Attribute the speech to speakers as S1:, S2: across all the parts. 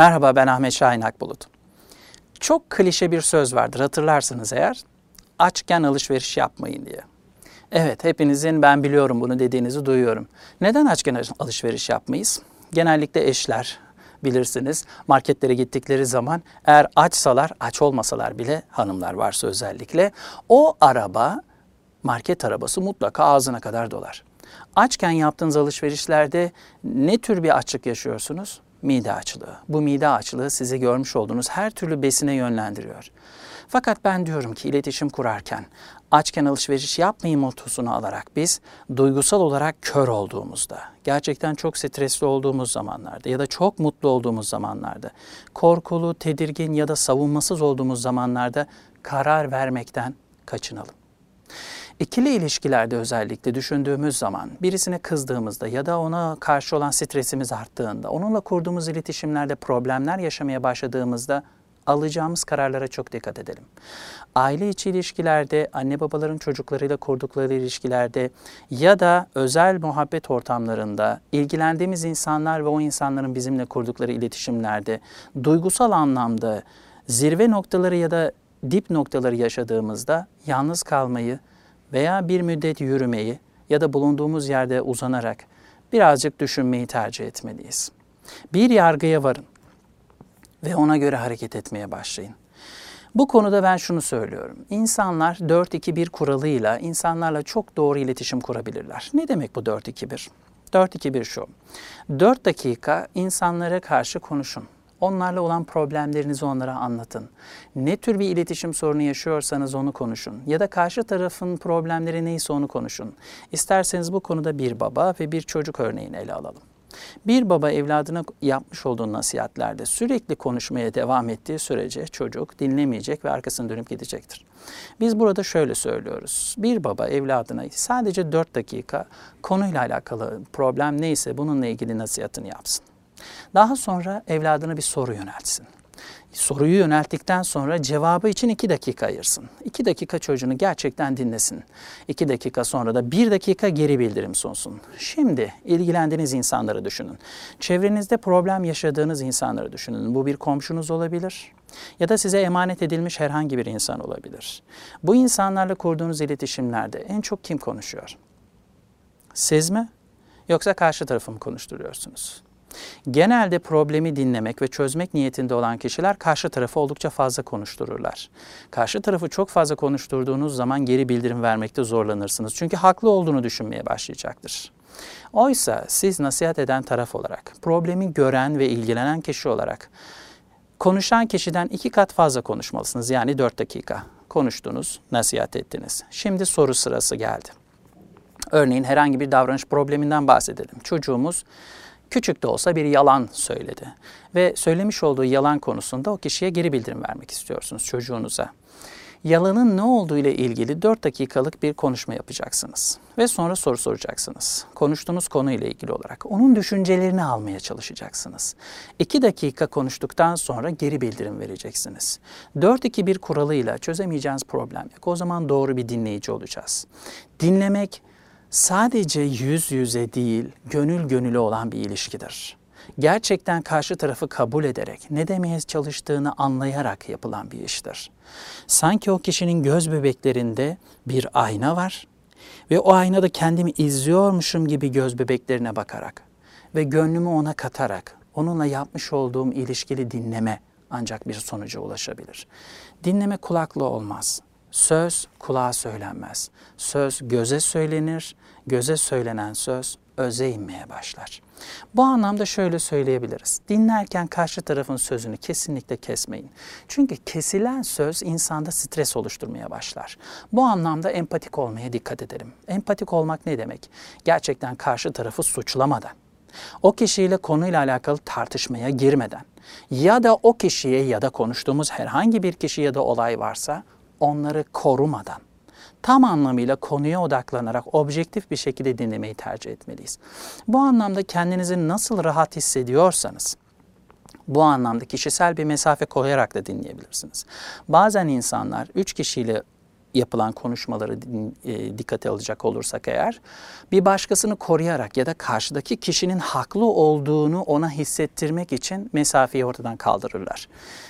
S1: Merhaba ben Ahmet Şahin Akbulut. Çok klişe bir söz vardır hatırlarsınız eğer. Açken alışveriş yapmayın diye. Evet hepinizin ben biliyorum bunu dediğinizi duyuyorum. Neden açken alışveriş yapmayız? Genellikle eşler bilirsiniz marketlere gittikleri zaman eğer açsalar aç olmasalar bile hanımlar varsa özellikle o araba market arabası mutlaka ağzına kadar dolar. Açken yaptığınız alışverişlerde ne tür bir açlık yaşıyorsunuz? Mide açlığı. Bu mide açlığı sizi görmüş olduğunuz her türlü besine yönlendiriyor. Fakat ben diyorum ki iletişim kurarken açken alışveriş yapmayın motosunu alarak biz duygusal olarak kör olduğumuzda, gerçekten çok stresli olduğumuz zamanlarda ya da çok mutlu olduğumuz zamanlarda, korkulu, tedirgin ya da savunmasız olduğumuz zamanlarda karar vermekten kaçınalım. İkili ilişkilerde özellikle düşündüğümüz zaman birisine kızdığımızda ya da ona karşı olan stresimiz arttığında, onunla kurduğumuz iletişimlerde problemler yaşamaya başladığımızda alacağımız kararlara çok dikkat edelim. Aile içi ilişkilerde, anne babaların çocuklarıyla kurdukları ilişkilerde ya da özel muhabbet ortamlarında ilgilendiğimiz insanlar ve o insanların bizimle kurdukları iletişimlerde duygusal anlamda zirve noktaları ya da dip noktaları yaşadığımızda yalnız kalmayı veya bir müddet yürümeyi ya da bulunduğumuz yerde uzanarak birazcık düşünmeyi tercih etmeliyiz. Bir yargıya varın ve ona göre hareket etmeye başlayın. Bu konuda ben şunu söylüyorum. İnsanlar 4-2-1 kuralıyla insanlarla çok doğru iletişim kurabilirler. Ne demek bu 4-2-1? 4-2-1 şu. 4 dakika insanlara karşı konuşun. Onlarla olan problemlerinizi onlara anlatın. Ne tür bir iletişim sorunu yaşıyorsanız onu konuşun. Ya da karşı tarafın problemleri neyse onu konuşun. İsterseniz bu konuda bir baba ve bir çocuk örneğini ele alalım. Bir baba evladına yapmış olduğu nasihatlerde sürekli konuşmaya devam ettiği sürece çocuk dinlemeyecek ve arkasını dönüp gidecektir. Biz burada şöyle söylüyoruz. Bir baba evladına sadece 4 dakika konuyla alakalı problem neyse bununla ilgili nasihatini yapsın. Daha sonra evladına bir soru yöneltsin. Soruyu yönelttikten sonra cevabı için iki dakika ayırsın. İki dakika çocuğunu gerçekten dinlesin. İki dakika sonra da bir dakika geri bildirim sunsun. Şimdi ilgilendiğiniz insanları düşünün. Çevrenizde problem yaşadığınız insanları düşünün. Bu bir komşunuz olabilir ya da size emanet edilmiş herhangi bir insan olabilir. Bu insanlarla kurduğunuz iletişimlerde en çok kim konuşuyor? Siz mi yoksa karşı tarafı mı konuşturuyorsunuz? Genelde problemi dinlemek ve çözmek niyetinde olan kişiler karşı tarafı oldukça fazla konuştururlar. Karşı tarafı çok fazla konuşturduğunuz zaman geri bildirim vermekte zorlanırsınız. Çünkü haklı olduğunu düşünmeye başlayacaktır. Oysa siz nasihat eden taraf olarak, problemi gören ve ilgilenen kişi olarak konuşan kişiden iki kat fazla konuşmalısınız. Yani dört dakika konuştunuz, nasihat ettiniz. Şimdi soru sırası geldi. Örneğin herhangi bir davranış probleminden bahsedelim. Çocuğumuz küçük de olsa bir yalan söyledi. Ve söylemiş olduğu yalan konusunda o kişiye geri bildirim vermek istiyorsunuz çocuğunuza. Yalanın ne olduğu ile ilgili 4 dakikalık bir konuşma yapacaksınız ve sonra soru soracaksınız. Konuştuğunuz konu ile ilgili olarak onun düşüncelerini almaya çalışacaksınız. 2 dakika konuştuktan sonra geri bildirim vereceksiniz. 4-2-1 kuralıyla çözemeyeceğiniz problem yok. O zaman doğru bir dinleyici olacağız. Dinlemek sadece yüz yüze değil, gönül gönüle olan bir ilişkidir. Gerçekten karşı tarafı kabul ederek, ne demeye çalıştığını anlayarak yapılan bir iştir. Sanki o kişinin göz bebeklerinde bir ayna var ve o aynada kendimi izliyormuşum gibi göz bebeklerine bakarak ve gönlümü ona katarak onunla yapmış olduğum ilişkili dinleme ancak bir sonuca ulaşabilir. Dinleme kulaklı olmaz. Söz kulağa söylenmez. Söz göze söylenir, göze söylenen söz öze inmeye başlar. Bu anlamda şöyle söyleyebiliriz. Dinlerken karşı tarafın sözünü kesinlikle kesmeyin. Çünkü kesilen söz insanda stres oluşturmaya başlar. Bu anlamda empatik olmaya dikkat edelim. Empatik olmak ne demek? Gerçekten karşı tarafı suçlamadan, o kişiyle konuyla alakalı tartışmaya girmeden ya da o kişiye ya da konuştuğumuz herhangi bir kişi ya da olay varsa onları korumadan tam anlamıyla konuya odaklanarak objektif bir şekilde dinlemeyi tercih etmeliyiz. Bu anlamda kendinizi nasıl rahat hissediyorsanız bu anlamda kişisel bir mesafe koyarak da dinleyebilirsiniz. Bazen insanlar üç kişiyle yapılan konuşmaları e, dikkate alacak olursak eğer bir başkasını koruyarak ya da karşıdaki kişinin haklı olduğunu ona hissettirmek için mesafeyi ortadan kaldırırlar.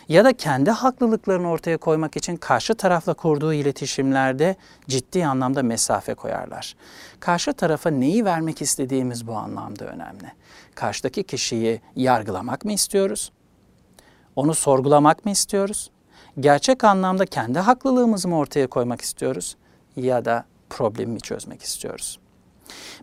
S1: Ya da kendi haklılıklarını ortaya koymak için karşı tarafla kurduğu iletişimlerde ciddi anlamda mesafe koyarlar. Karşı tarafa neyi vermek istediğimiz bu anlamda önemli. Karşıdaki kişiyi yargılamak mı istiyoruz? Onu sorgulamak mı istiyoruz? Gerçek anlamda kendi haklılığımızı mı ortaya koymak istiyoruz ya da problemi mi çözmek istiyoruz?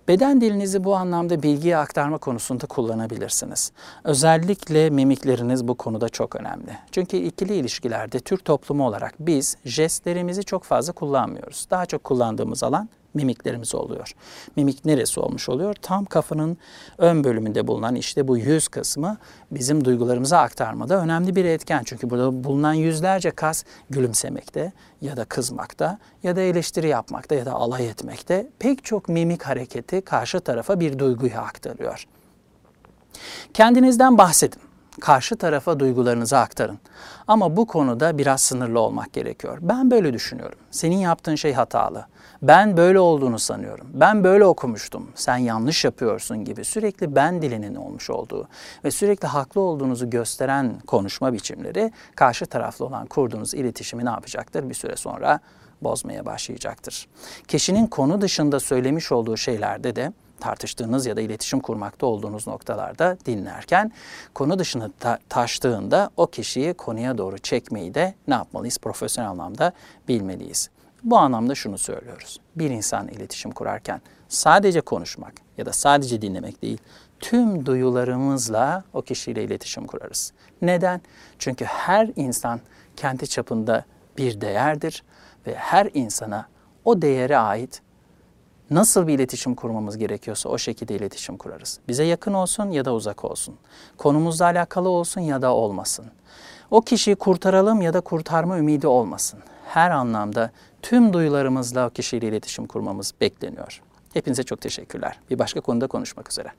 S1: Beden dilinizi bu anlamda bilgiye aktarma konusunda kullanabilirsiniz. Özellikle mimikleriniz bu konuda çok önemli. Çünkü ikili ilişkilerde Türk toplumu olarak biz jestlerimizi çok fazla kullanmıyoruz. Daha çok kullandığımız alan mimiklerimiz oluyor. Mimik neresi olmuş oluyor? Tam kafanın ön bölümünde bulunan işte bu yüz kısmı bizim duygularımıza aktarmada önemli bir etken. Çünkü burada bulunan yüzlerce kas gülümsemekte ya da kızmakta ya da eleştiri yapmakta ya da alay etmekte pek çok mimik hareketi karşı tarafa bir duyguyu aktarıyor. Kendinizden bahsedin karşı tarafa duygularınızı aktarın. Ama bu konuda biraz sınırlı olmak gerekiyor. Ben böyle düşünüyorum. Senin yaptığın şey hatalı. Ben böyle olduğunu sanıyorum. Ben böyle okumuştum. Sen yanlış yapıyorsun gibi sürekli ben dilinin olmuş olduğu ve sürekli haklı olduğunuzu gösteren konuşma biçimleri karşı taraflı olan kurduğunuz iletişimi ne yapacaktır? Bir süre sonra bozmaya başlayacaktır. Kişinin konu dışında söylemiş olduğu şeylerde de tartıştığınız ya da iletişim kurmakta olduğunuz noktalarda dinlerken konu dışına ta- taştığında o kişiyi konuya doğru çekmeyi de ne yapmalıyız? Profesyonel anlamda bilmeliyiz. Bu anlamda şunu söylüyoruz. Bir insan iletişim kurarken sadece konuşmak ya da sadece dinlemek değil, tüm duyularımızla o kişiyle iletişim kurarız. Neden? Çünkü her insan kendi çapında bir değerdir ve her insana o değere ait nasıl bir iletişim kurmamız gerekiyorsa o şekilde iletişim kurarız. Bize yakın olsun ya da uzak olsun. Konumuzla alakalı olsun ya da olmasın. O kişiyi kurtaralım ya da kurtarma ümidi olmasın. Her anlamda tüm duyularımızla o kişiyle iletişim kurmamız bekleniyor. Hepinize çok teşekkürler. Bir başka konuda konuşmak üzere.